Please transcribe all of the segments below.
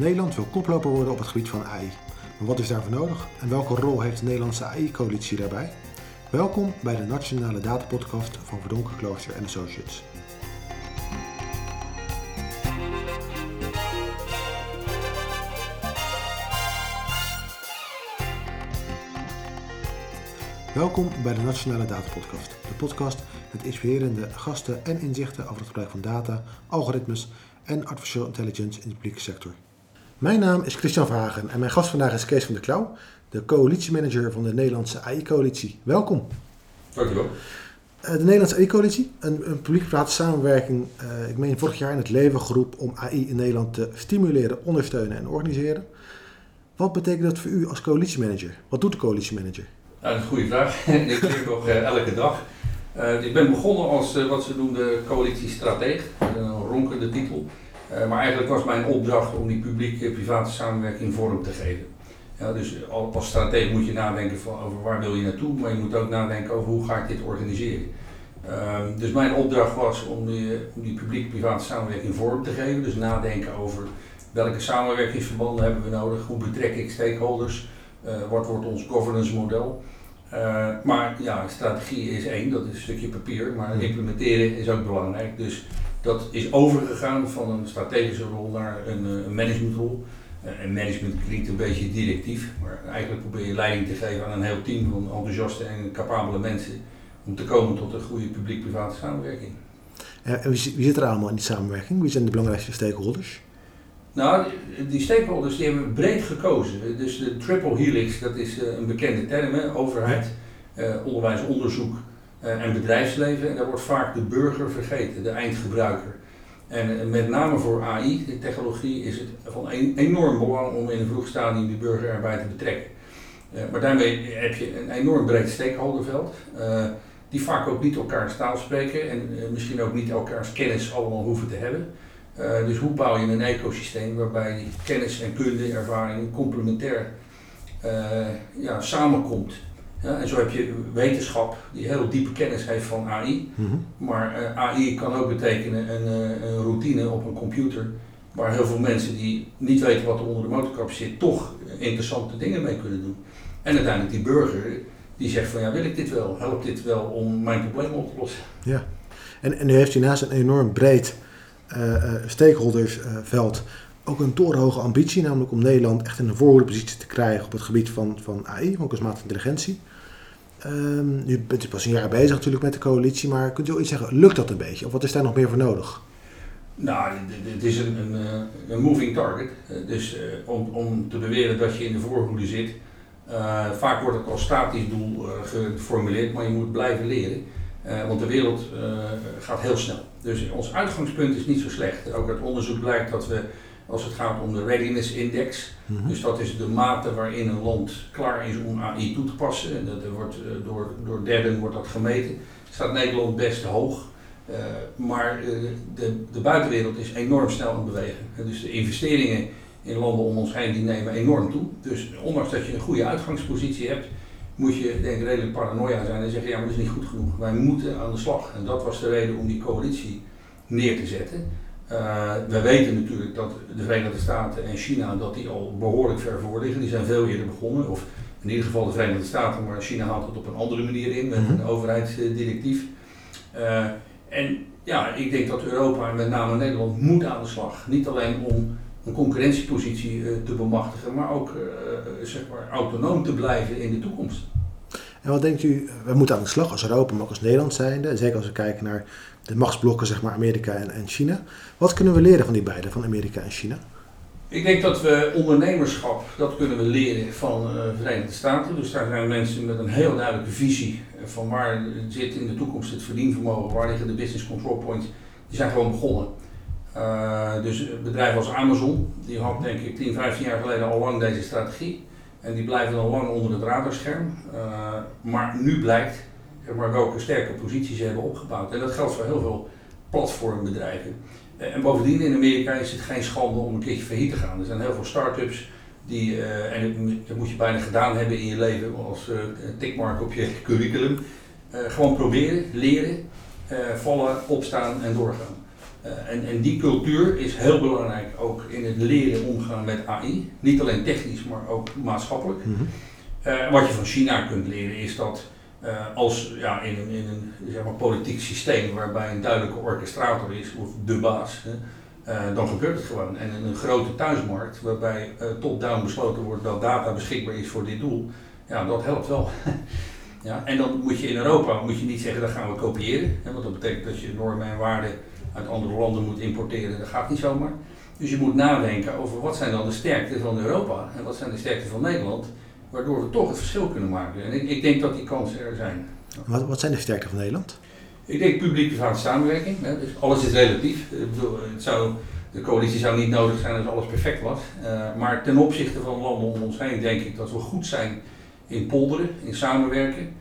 Nederland wil koploper worden op het gebied van AI. Maar wat is daarvoor nodig en welke rol heeft de Nederlandse AI-coalitie daarbij? Welkom bij de Nationale Datapodcast van Verdonken Klooster Associates. Welkom bij de Nationale Datapodcast, de podcast met inspirerende gasten en inzichten over het gebruik van data, algoritmes en artificial intelligence in de publieke sector. Mijn naam is Christian Verhagen en mijn gast vandaag is Kees van der Klauw, de coalitiemanager van de Nederlandse AI-coalitie. Welkom. Dankjewel. Uh, de Nederlandse AI-coalitie, een, een publiek-private samenwerking, uh, ik meen vorig jaar in het leven geroepen om AI in Nederland te stimuleren, ondersteunen en organiseren. Wat betekent dat voor u als coalitiemanager? Wat doet de coalitiemanager? Nou, dat is een goede vraag. ik doe nog uh, elke dag. ik ben begonnen als wat ze noemden coalitiestrateeg, een ronkende titel. Uh, maar eigenlijk was mijn opdracht om die publiek-private samenwerking vorm te geven. Ja, dus als stratege moet je nadenken van over waar wil je naartoe, maar je moet ook nadenken over hoe ga ik dit organiseren. Um, dus mijn opdracht was om die, die publiek-private samenwerking vorm te geven. Dus nadenken over welke samenwerkingsverbanden hebben we nodig, hoe betrek ik stakeholders, uh, wat wordt ons governance model. Uh, maar ja, strategie is één, dat is een stukje papier, maar implementeren is ook belangrijk. Dus dat is overgegaan van een strategische rol naar een, eh, een managementrol. Eh, en management klinkt een beetje directief, maar eigenlijk probeer je leiding te geven aan een heel team van enthousiaste en capabele mensen om te komen tot een goede publiek-private samenwerking. En wie, wie zit er allemaal in die samenwerking? Wie zijn de belangrijkste stakeholders? Nou, die stakeholders die hebben we breed gekozen. Dus de triple helix, dat is eh, een bekende term, hè? overheid, onderwijs, onderzoek en bedrijfsleven. En daar wordt vaak de burger vergeten, de eindgebruiker. En uh, met name voor AI, de technologie, is het van enorm belang om in een vroeg stadium die burger erbij te betrekken. Uh, maar daarmee heb je een enorm breed stakeholderveld, die vaak ook niet elkaars taal spreken en misschien ook niet elkaars kennis allemaal hoeven te hebben. dus hoe bouw je een ecosysteem waarbij kennis en kunde, ervaring complementair ja, samenkomt? Ja, en zo heb je wetenschap die heel diepe kennis heeft van AI. Mhm. Maar uh, eh, AI kan ook betekenen een, uh, een, routine op een computer waar heel veel mensen die niet weten wat er onder de motorkap zit, toch interessante dingen mee kunnen doen. En uiteindelijk die burger die zegt van ja, wil ik dit wel? Helpt dit wel om mijn probleem op te lossen? Ja, en, en nu heeft u naast een enorm breed uh, stakeholdersveld ook een torenhoge ambitie, namelijk om Nederland echt in een voorhoedepositie te krijgen op het gebied van, van AI, van kunstmatige intelligentie. Um, nu bent u pas een jaar bezig natuurlijk met de coalitie, maar kunt u iets zeggen, lukt dat een beetje? Of wat is daar nog meer voor nodig? Nou, het is een, een, eh, een moving target. Eh, dus uh, om, om te beweren dat je in de voorhoede zit, vaak wordt het als statisch doel geformuleerd, maar je moet blijven leren. want de wereld gaat heel snel. Dus ons uitgangspunt is niet zo slecht. Ook uit onderzoek blijkt dat we als het gaat om de Readiness Index. Mhm. Dus dat is de mate waarin een land klaar is om AI toe te passen. En dat wordt, uh, door, door derden wordt dat gemeten. Staat Nederland best hoog. Uh, maar uh, de, de buitenwereld is enorm snel aan het bewegen. dus de investeringen in landen om ons heen die nemen enorm toe. Dus ondanks dat je een goede uitgangspositie hebt, moet je denk ik redelijk paranoia zijn en zeggen ja maar dat is niet goed genoeg. Wij moeten aan de slag. En dat was de reden om die coalitie neer te zetten. Uh, we weten natuurlijk dat de Verenigde Staten en China dat die al behoorlijk ver voor liggen. Die zijn veel eerder begonnen. Of in ieder geval de Verenigde Staten, maar China haalt het op een andere manier in met een mhm. overheidsdirectief. Uh, en ja, ik denk dat Europa en met name Nederland moet aan de slag. Niet alleen om een concurrentiepositie uh, te bemachtigen, maar ook zeg maar autonoom te blijven in de toekomst. En wat denkt u, we moeten aan de slag als Europa, maar ook als Nederland zijnde, zeker als we kijken naar de machtsblokken, zeg maar Amerika en, en China. Wat kunnen we leren van die beiden, van Amerika en China? Ik denk dat we ondernemerschap, dat kunnen we leren van de Verenigde Staten. Dus daar zijn mensen met een heel duidelijke visie van waar zit in de toekomst het verdienvermogen, waar liggen de business control points. Die zijn gewoon begonnen. Uh, dus bedrijven als Amazon, die had denk ik 10, 15 jaar geleden al lang deze strategie. En die blijven al lang onder het radarscherm. Maar nu blijkt maar welke sterke posities ze hebben opgebouwd. En dat geldt voor heel veel platformbedrijven. Eh, en bovendien in Amerika is het geen schande om een keertje failliet te gaan. Er zijn heel veel start-ups die, uh, en dat moet je bijna gedaan hebben in je leven als uh, tikmark op je curriculum. Uh, gewoon proberen, leren, vallen, opstaan en doorgaan. en, en die cultuur is heel belangrijk ook in het leren omgaan met AI. Niet alleen technisch, maar ook maatschappelijk. Mhm. wat je van China kunt leren is dat als ja, in een, in een zeg maar, politiek systeem waarbij een duidelijke orchestrator is, of de baas, uh, dan gebeurt het gewoon. En in een grote thuismarkt, waarbij uh, top-down besloten wordt dat data beschikbaar is voor dit doel, ja, dat helpt wel. ja, en dan moet je in Europa moet je niet zeggen dat gaan we kopiëren, hè, want dat betekent dat je normen en waarden uit andere landen moet importeren. Dat gaat niet zomaar. Dus je moet nadenken over wat zijn dan de sterkte van Europa en wat zijn de sterkte van Nederland, waardoor we toch het verschil kunnen maken. En ik, ik denk dat die kansen er zijn. Wat, wat zijn de sterkte van Nederland? Ik denk publiek-private samenwerking. Hè, dus alles is relatief. Ik bedoel, het zou, de coalitie zou niet nodig zijn als alles perfect was. Uh, maar ten opzichte van landen om ons heen denk ik dat we goed zijn in polderen, in samenwerken.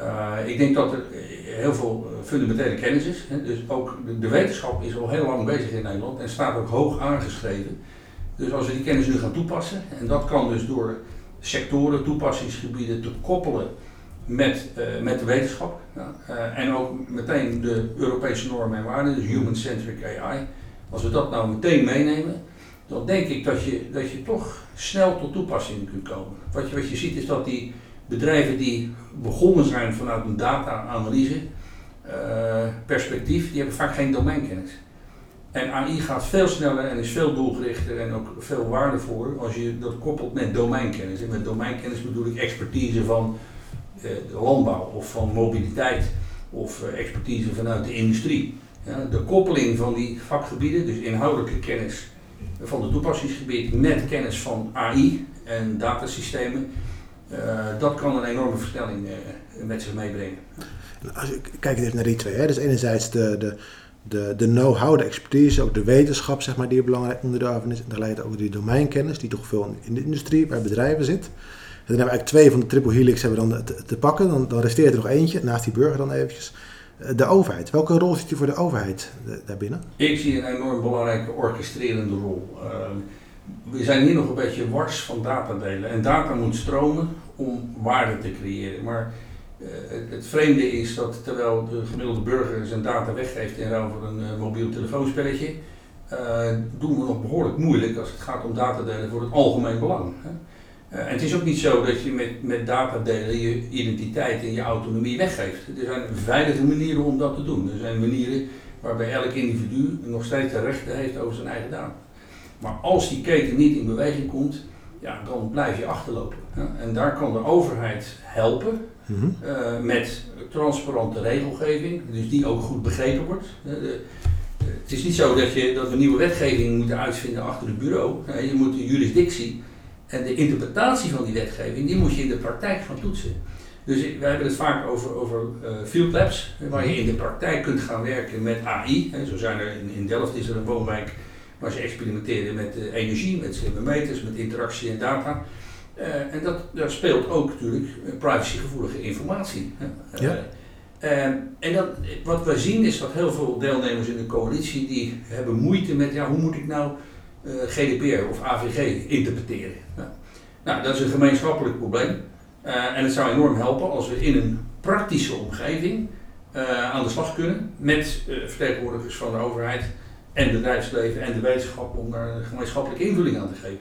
Uh, ik denk dat er heel veel fundamentele kennis is. Hè. Dus ook de, de, wetenschap is al heel lang bezig in Nederland en staat ook hoog aangeschreven. Dus als we die kennis nu gaan toepassen, en dat kan dus door sectoren, toepassingsgebieden te koppelen met, uh, met de wetenschap. Uh, en ook meteen de Europese normen en waarden, dus human-centric AI. Als we dat nou meteen meenemen, dan denk ik dat je, dat je toch snel tot toepassing kunt komen. Wat je, wat je ziet is dat die bedrijven die begonnen zijn vanuit een data-analyse uh, perspectief, die hebben vaak geen domeinkennis. En AI gaat veel sneller en is veel doelgerichter en ook veel waardevoller als je dat koppelt met domeinkennis. En met domeinkennis bedoel ik expertise van eh, landbouw of van mobiliteit of eh, expertise vanuit de industrie. Ja, de koppeling van die vakgebieden, dus inhoudelijke kennis van het toepassingsgebied met kennis van AI en datasystemen, uh, dat kan een enorme versnelling uh, met zich meebrengen. Als ik kijk even naar die twee, hè. dus enerzijds de, de, de, de know-how, de expertise, ook de wetenschap zeg maar, die er belangrijk onderdeel is, en tegelijkertijd ook die domeinkennis die toch veel in de industrie, bij bedrijven zit dan hebben we eigenlijk twee van de triple helix hebben dan te, pakken. Dan, dan, resteert er nog eentje, naast die burger dan eventjes. Eh, de overheid. Welke rol ziet u voor de overheid eh, daarbinnen? Ik zie een enorm belangrijke orchestrerende rol. Uh, we zijn hier nog een beetje wars van datadelen. En data moet stromen om waarde te creëren. Maar uh, het, vreemde is dat terwijl de gemiddelde burger zijn data weggeeft in ruil voor een uh, mobiel telefoonspelletje, doen we nog behoorlijk moeilijk als het gaat om datadelen voor het algemeen belang. Hè. En het is ook niet zo dat je met, met datadelen je identiteit en je autonomie weggeeft. Er zijn veilige manieren om dat te doen. Er zijn manieren waarbij elk individu nog steeds de rechten heeft over zijn eigen data. Maar als die keten niet in beweging komt, ja, dan blijf je achterlopen. En daar kan de overheid helpen mm met transparante regelgeving, dus die ook goed begrepen wordt. de, het is niet zo dat, je, dat we nieuwe wetgeving moeten uitvinden achter het bureau. je moet de jurisdictie en de interpretatie van die wetgeving, die moet je in de praktijk gaan toetsen. Dus we hebben het vaak over, over field labs, waar je in de praktijk kunt gaan werken met AI. Hè. Zo zijn er in, in, Delft is er een woonwijk waar ze experimenteren met energie, met meters, met interactie en data. Uh, en dat, daar speelt ook natuurlijk privacygevoelige informatie. Hè. Ja. en dat, wat we zien is dat heel veel deelnemers in de coalitie die hebben moeite met ja, hoe moet ik nou uh, GDPR of AVG interpreteren. Nou, nou, dat is een gemeenschappelijk probleem. En het zou enorm helpen als we in een praktische omgeving aan de slag kunnen met vertegenwoordigers van de overheid en bedrijfsleven en de wetenschap om daar een gemeenschappelijke invulling aan te geven.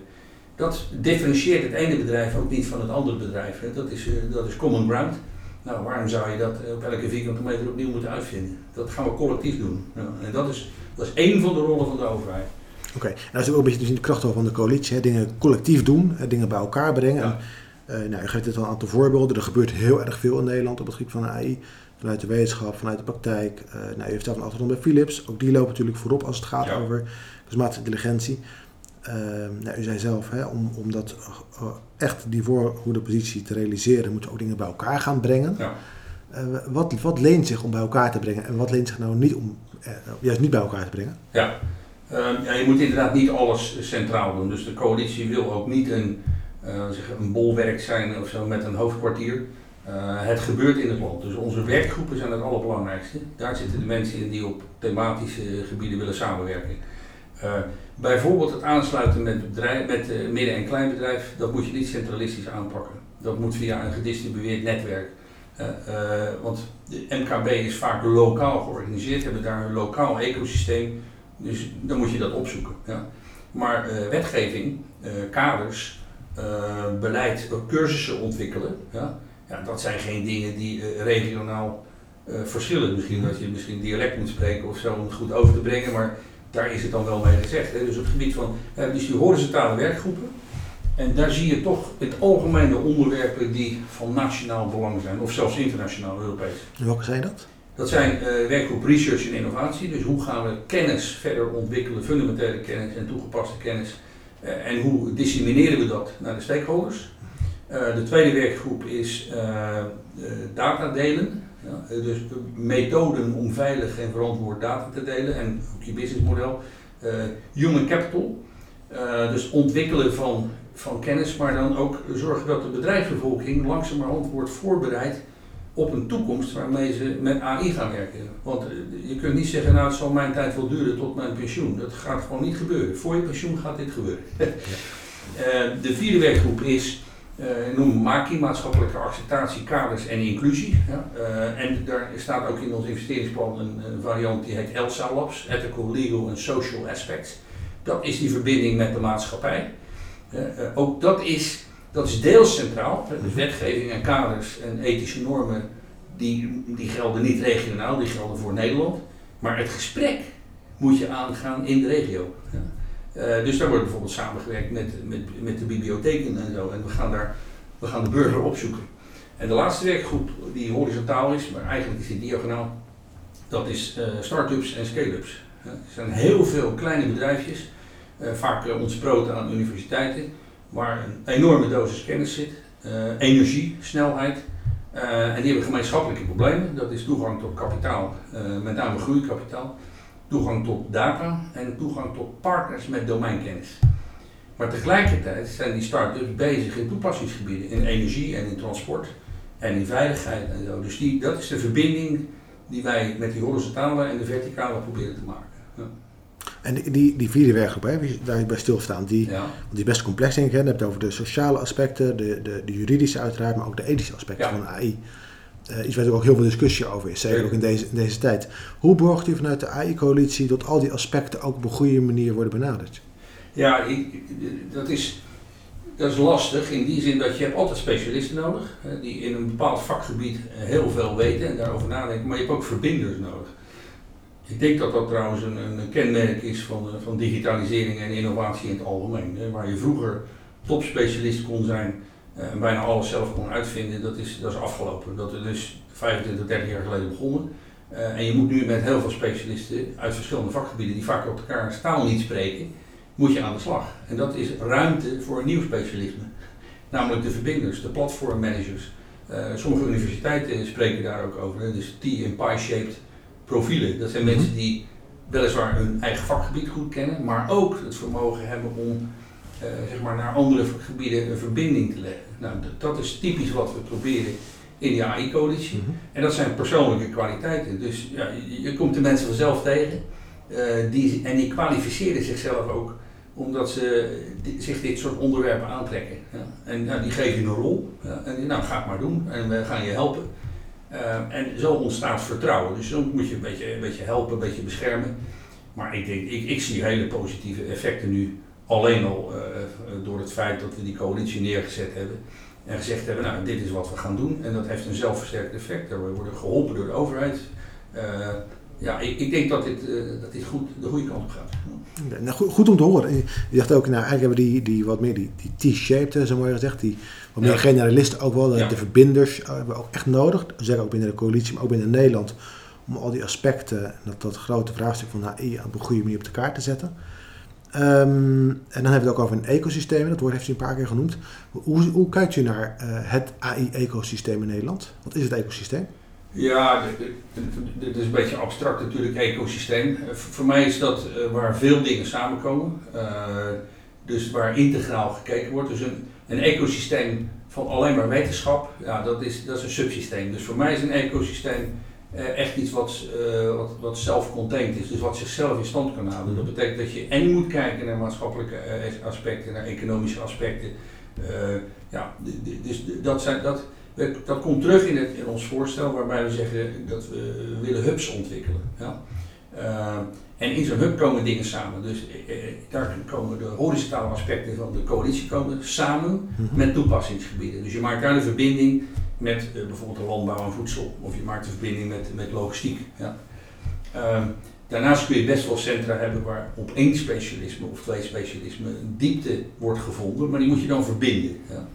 Dat differentieert het ene bedrijf ook niet van het andere bedrijf. Hè. Dat, is, dat is common ground. Nou, waarom zou je dat op elke vierkante meter opnieuw moeten uitvinden? Dat gaan we collectief doen. Nou, en dat is, dat is één van de rollen van de overheid. Oké, okay. dat is ook een beetje dus in de kracht van de coalitie. Hè? Dingen collectief doen, hè? dingen bij elkaar brengen. Ja. En, uh, nou, je geeft het al een aantal voorbeelden. Er gebeurt heel erg veel in Nederland op het gebied van AI. Vanuit de wetenschap, vanuit de praktijk. Uh, nou, je heeft zelf een achtergrond bij Philips. Ook die lopen natuurlijk voorop als het gaat ja. over kunstmatige intelligentie. Uh, nou, u zei zelf, hè, om, om dat uh, echt die voorgoede positie te realiseren, moeten we ook dingen bij elkaar gaan brengen. Ja. wat, wat leent zich om bij elkaar te brengen en wat leent zich nou niet om juist niet bij elkaar te brengen? Ja, Ehm, ja, je moet inderdaad niet alles centraal doen. Dus de coalitie wil ook niet een, een bolwerk zijn of zo met een hoofdkwartier. Het gebeurt in het land. Dus onze werkgroepen zijn het allerbelangrijkste. Daar zitten de mensen in die op thematische gebieden willen samenwerken. Uh, bijvoorbeeld het aansluiten met, bedrijf, met midden- en kleinbedrijf, dat moet je niet centralistisch aanpakken. Dat moet via een gedistribueerd netwerk. want de MKB is vaak lokaal georganiseerd, hebben daar een lokaal ecosysteem Dus dan moet je dat opzoeken. Ja. Maar wetgeving, kaders, beleid, cursussen ontwikkelen, ja, ja, dat zijn geen dingen die regionaal verschillen. Misschien dat je misschien dialect moet spreken of zo om het goed over te brengen, maar daar is het dan wel mee gezegd. Hè. Dus op het gebied van dus die horizontale werkgroepen, en daar zie je toch het algemene onderwerpen die van nationaal belang zijn, of zelfs internationaal Europees. Welke zijn dat? Dat zijn uh, werkgroep Research en Innovatie. Dus hoe gaan we kennis verder ontwikkelen, fundamentele kennis en toegepaste kennis. Uh, en hoe dissemineren we dat naar de stakeholders? Uh, de tweede werkgroep is data delen. Ja, dus methoden om veilig en verantwoord data te delen en ook je businessmodel. human capital. dus ontwikkelen van van kennis, maar dan ook zorgen dat de bedrijfsbevolking langzamerhand wordt voorbereid op een toekomst waarmee ze met AI gaan werken. Want eh, je kunt niet zeggen, nou het zal mijn tijd wel duren tot mijn pensioen. Dat gaat gewoon niet gebeuren. Voor je pensioen gaat dit gebeuren. uh, de vierde werkgroep is, uh, noem MAKI, maatschappelijke acceptatie, kaders en inclusie. Ja, uh, en daar staat ook in ons investeringsplan een, een variant die heet ELSA Labs, Ethical, Legal and Social Aspects. Dat is die verbinding met de maatschappij. Eh, ook dat is, dat is deels centraal. Dus wetgeving en kaders en ethische normen die, die gelden niet regionaal, die gelden voor Nederland. Maar het gesprek moet je aangaan in de regio. Uh, dus daar wordt bijvoorbeeld samengewerkt met, met, met de bibliotheken en zo. En we gaan, daar, we gaan de burger opzoeken. En de laatste werkgroep die horizontaal is, maar eigenlijk is die diagonaal, dat is uh, start-ups en scale-ups. er zijn heel veel kleine bedrijfjes uh, vaak ontsproten aan universiteiten, waar een enorme dosis kennis zit, energie, snelheid. en die hebben gemeenschappelijke problemen. Dat is toegang tot kapitaal, met name groeikapitaal, toegang tot data en toegang tot partners met domeinkennis. Maar tegelijkertijd zijn die start-ups bezig in toepassingsgebieden, in energie en in transport en in veiligheid en zo. Dus die, dat is de verbinding die wij met die horizontale en de verticale proberen te maken. Ja. En die, die vierde werkgroep, hè, waar je bij stilstaan, die, ja. die is best complex denk ik. Je hebt het over de sociale aspecten, de, de, de juridische uiteraard, maar ook de ethische aspecten van AI. Uh, iets waar er ook heel veel discussie over is, zeker ook in deze, in deze tijd. Hoe borgt u vanuit de AI-coalitie dat al die aspecten ook op een goede manier worden benaderd? Ja, ik, dat, is, dat is lastig in die zin dat je hebt altijd specialisten nodig, hè, die in een bepaald vakgebied heel veel weten en daarover nadenken, maar je hebt ook verbinders nodig. Ik denk dat dat trouwens een, een kenmerk is van, eh, van digitalisering en innovatie in het algemeen. Hè. Waar je vroeger topspecialist kon zijn en bijna alles zelf kon uitvinden, dat is, dat is afgelopen. Dat is dus 25, 30 jaar geleden begonnen. Uh, en je moet nu met heel veel specialisten uit verschillende vakgebieden, die vaak op elkaar taal niet spreken, moet je aan de slag. En dat is ruimte voor een nieuw specialisme. Namelijk de verbinders, de platformmanagers. Uh, sommige universiteiten spreken daar ook over. Hè. Dus T en pie-shaped profielen. Dat zijn mhm. mensen die weliswaar hun eigen vakgebied goed kennen, maar ook het vermogen hebben om uh, zeg maar naar andere gebieden een verbinding te leggen. Nou, dat is typisch wat we proberen in die AI-coalitie. Mhm. En dat zijn persoonlijke kwaliteiten. Dus ja, je, komt de mensen vanzelf tegen uh, die, en die kwalificeren zichzelf ook omdat ze zich dit soort onderwerpen aantrekken. Ja. En nou, die geven je een rol. Ja. En nou, ga het maar doen en we gaan je helpen. Uh, en zo ontstaat vertrouwen. Dus dan moet je een beetje, een beetje helpen, een beetje beschermen. Maar ik, denk, ik, ik zie hele positieve effecten nu. Alleen al uh, door het feit dat we die coalitie neergezet hebben. En gezegd hebben, nou dit is wat we gaan doen. En dat heeft een zelfversterkt effect. We worden geholpen door de overheid. Uh, ja, ik, ik, denk dat dit, dat dit goed, de goede kant op gaat. Ja, nou, goed, goed, om te horen. Je dacht ook, nou eigenlijk hebben we die, die wat meer die, die T-shaped, zo mooi gezegd, die wat meer generalisten ook wel, de, de verbinders hebben we ook echt nodig. Zeker ook binnen de coalitie, maar ook binnen Nederland. Om al die aspecten, dat, dat grote vraagstuk van AI op een goede manier op de kaart te zetten. Um, en dan hebben we het ook over een ecosysteem, dat woord heeft u een paar keer genoemd. Hoe, hoe kijkt u naar uh, het AI-ecosysteem in Nederland? Wat is het ecosysteem? Ja, dit is een beetje abstract natuurlijk, ecosysteem. Voor mij is dat uh, waar veel dingen samenkomen. dus waar integraal gekeken wordt. Dus een, een ecosysteem van alleen maar wetenschap, ja, dat, is, dat is een subsysteem. Dus voor mij is een ecosysteem eh, echt iets wat, uh, wat, wat self-contained is, dus wat zichzelf in stand kan houden. Dat betekent dat je en moet kijken naar maatschappelijke uh, aspecten, naar economische aspecten. ja, dus dat, zijn, dat, dat komt terug in, het, in ons voorstel waarbij we zeggen dat we willen hubs ontwikkelen. Ja. Uh, en in zo'n hub komen dingen samen. Dus uh, daar komen de horizontale aspecten van de coalitie komen samen mm -hmm. met toepassingsgebieden. Dus je maakt daar de verbinding met uh, bijvoorbeeld de landbouw en voedsel. Of je maakt de verbinding met, met logistiek. Ja. Uh, daarnaast kun je best wel centra hebben waar op één specialisme of twee specialismen een diepte wordt gevonden, maar die moet je dan verbinden. Ja.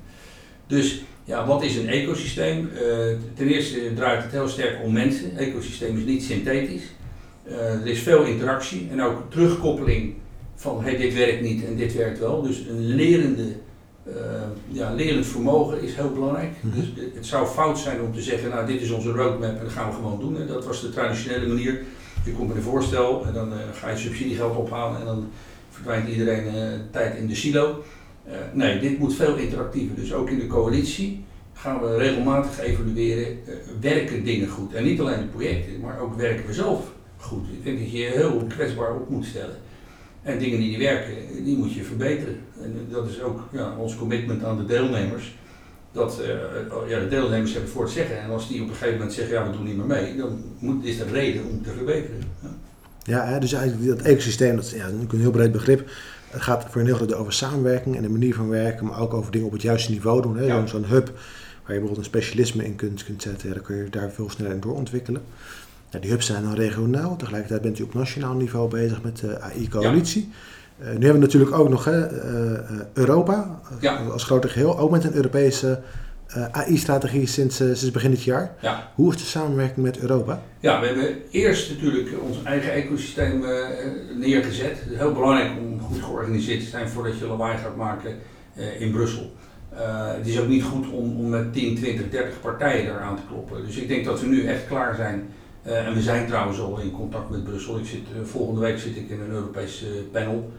Dus ja, wat is een ecosysteem? Uh, ten eerste draait het heel sterk om mensen. Ecosysteem is niet synthetisch. Uh, er is veel interactie en ook terugkoppeling van hey, dit werkt niet en dit werkt wel. Dus een lerende, uh, ja, lerend vermogen is heel belangrijk. Mm -hmm. Dus het zou fout zijn om te zeggen, nou dit is onze roadmap en dat gaan we gewoon doen. En dat was de traditionele manier. Je komt met een voorstel en dan uh, ga je subsidiegeld ophalen en dan verdwijnt iedereen tijd in de silo. Nee, dit moet veel interactiever. Dus ook in de coalitie gaan we regelmatig evalueren, werken dingen goed? En niet alleen de projecten, maar ook werken we zelf goed. Ik denk dat je je heel kwetsbaar op moet stellen. En dingen die niet werken, die moet je verbeteren. En dat is ook ja, ons commitment aan de deelnemers. Dat uh, ja, de deelnemers hebben het voor het zeggen. En als die op een gegeven moment zeggen, ja we doen niet meer mee, dan moet, is dat reden om te verbeteren. Ja, ja dus eigenlijk dat ecosysteem, dat is ja, een heel breed begrip. Het gaat voor een heel groot over samenwerking en de manier van werken, maar ook over dingen op het juiste niveau doen. Ja. Zo'n hub waar je bijvoorbeeld een specialisme in kunt, kunt zetten, dan kun je daar veel sneller in doorontwikkelen. Ja, die hubs zijn dan regionaal, tegelijkertijd bent u op nationaal niveau bezig met de AI-coalitie. Ja. Uh, nu hebben we natuurlijk ook nog hè, uh, Europa als grote geheel, ook met een Europese uh, AI-strategie sinds, sinds begin dit jaar. Ja. Hoe is de samenwerking met Europa? Ja, we hebben eerst natuurlijk ons eigen ecosysteem neergezet. Het is heel belangrijk om goed georganiseerd te zijn voordat je lawaai gaat maken in Brussel. het is ook niet goed om, om met 10, 20, 30 partijen eraan te kloppen. Dus ik denk dat we nu echt klaar zijn. En we zijn trouwens al in contact met Brussel. Ik zit, volgende week zit ik in een Europees panel.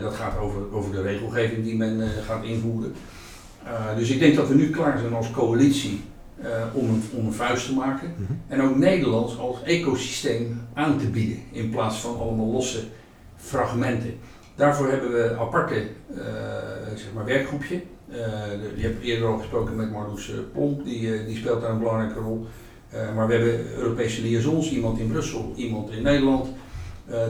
dat gaat over, over de regelgeving die men gaat invoeren. Dus ik denk dat we nu klaar zijn als coalitie om, een, om een vuist te maken. Mm -hmm. En ook Nederlands als ecosysteem aan te bieden in plaats van allemaal losse fragmenten. Daarvoor hebben we een aparte zeg maar werkgroepje. Je hebt eerder al gesproken met Marloes Plomp, die, die speelt daar een belangrijke rol. Maar we hebben Europese liaisons, iemand in Brussel, iemand in Nederland.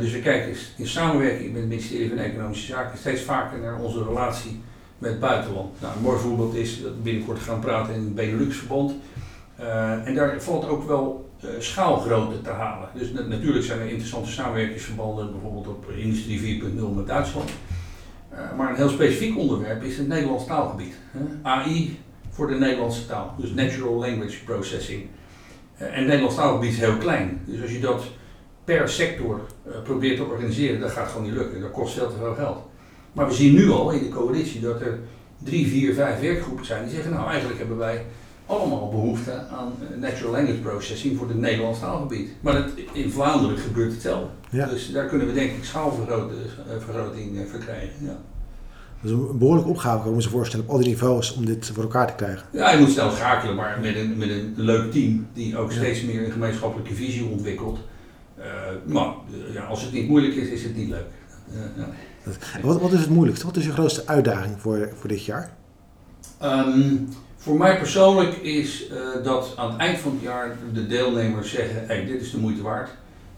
dus we kijken in samenwerking met het ministerie van Economische Zaken steeds vaker naar onze relatie met het buitenland. Nou, een mooi voorbeeld is dat we binnenkort gaan praten in het Benelux-verband. Uh, en daar valt ook wel schaalgrootte te halen. Dus na natuurlijk zijn er interessante samenwerkingsverbanden, bijvoorbeeld op Industrie 4.0 met Duitsland. Maar een heel specifiek onderwerp is het Nederlands taalgebied. AI voor de Nederlandse taal, dus Natural Language Processing. En het Nederlands taalgebied is heel klein. Dus als je dat per sector probeert te organiseren, dat gaat gewoon niet lukken. Dat kost veel te veel geld. Maar we zien nu al in de coalitie dat er drie, vier, vijf werkgroepen zijn die zeggen, nou eigenlijk hebben wij allemaal behoefte aan natural language processing voor het Nederlands taalgebied. Maar dat, in Vlaanderen gebeurt hetzelfde. Ja. Dus daar kunnen we denk ik schaalvergroting uh, verkrijgen. Ja. Dat is een behoorlijke opgave, kan je me voorstellen, op al die niveaus om dit voor elkaar te krijgen. Ja, je moet snel schakelen, maar met een, met een leuk team die ook steeds meer een gemeenschappelijke visie ontwikkelt. Uh, maar ja, als het niet moeilijk is, is het niet leuk. Uh, ja. Wat, wat is het moeilijkste? Wat is je grootste uitdaging voor, voor dit jaar? Um, voor mij persoonlijk is uh, dat aan het eind van het jaar de deelnemers zeggen: hey, dit is de moeite waard.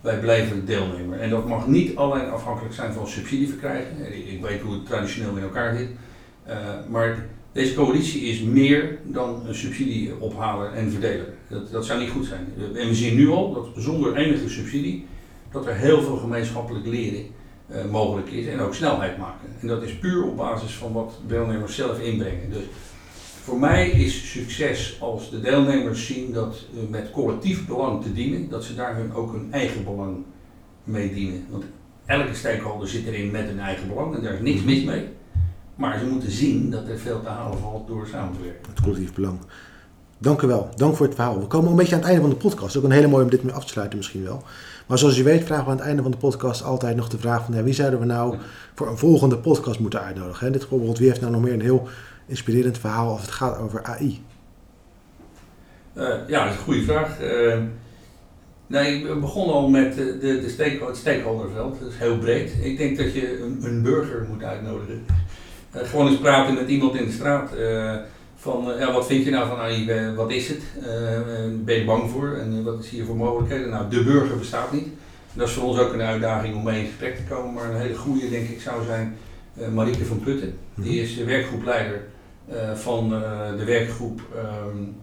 Wij blijven deelnemer. En dat mag niet alleen afhankelijk zijn van subsidie verkrijgen. Ik weet hoe het traditioneel in elkaar zit. Uh, maar deze coalitie is meer dan een subsidie ophalen en verdelen. Dat, dat zou niet goed zijn. En we zien nu al dat zonder enige subsidie dat er heel veel gemeenschappelijk leren uh, mogelijk is en ook snelheid maken. En dat is puur op basis van wat deelnemers zelf inbrengen. Dus voor mij is succes als de deelnemers zien dat met collectief belang te dienen, dat ze daar hun ook hun eigen belang mee dienen. Want elke stakeholder zit erin met een eigen belang en daar is niks mis mee. Maar ze moeten zien dat er veel te halen valt door samen te werken. Het collectief belang. Dank u wel. Dank voor het verhaal. We komen een beetje aan het einde van de podcast. Ook een hele mooie om dit mee af te sluiten misschien wel. Maar zoals je weet vragen we aan het einde van de podcast altijd nog de vraag van ja, wie zouden we nou voor een volgende podcast moeten uitnodigen. En dit bijvoorbeeld, wie heeft nou nog meer een heel inspirerend verhaal als het gaat over AI? Uh, eh, ja, dat is een goede vraag. Uh, nee, we begonnen al met de, de stake, het stakeholderveld. Dat is heel breed. Ik denk dat je een, een burger moet uitnodigen. Uh, gewoon eens praten met iemand in de straat van ja, wat vind je nou van AI, wat is het, ben je bang voor en wat is hier voor mogelijkheden? Nou, de burger bestaat niet. Dat is voor ons ook een uitdaging om mee in gesprek te komen. Maar een hele goede, denk ik, zou zijn Marieke van Putten. Die is de werkgroepleider van de werkgroep um,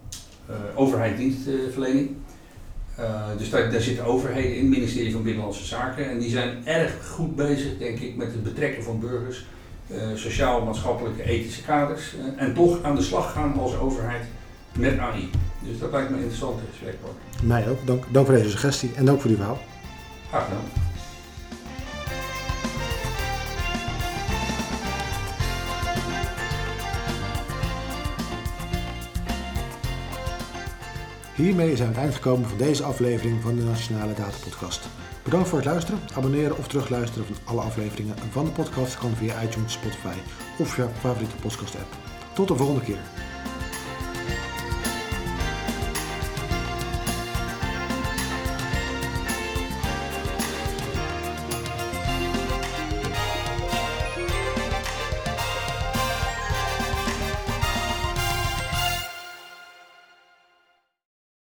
overheid dienstverlening. dus daar, daar zitten overheden in, het ministerie van Binnenlandse Zaken. En die zijn erg goed bezig, denk ik, met het betrekken van burgers. sociaal-maatschappelijke ethische kaders. en toch aan de slag gaan als overheid met AI. Dus dat lijkt me een interessante werkwoord. Mij ook. Dank, dank voor deze suggestie en dank voor uw verhaal. Graag gedaan. Hiermee zijn we het eind gekomen van deze aflevering van de Nationale Data Podcast. Bedankt voor het luisteren. Abonneren of terugluisteren van alle afleveringen van de podcast kan via iTunes, Spotify of je favoriete podcast app. Tot de volgende keer.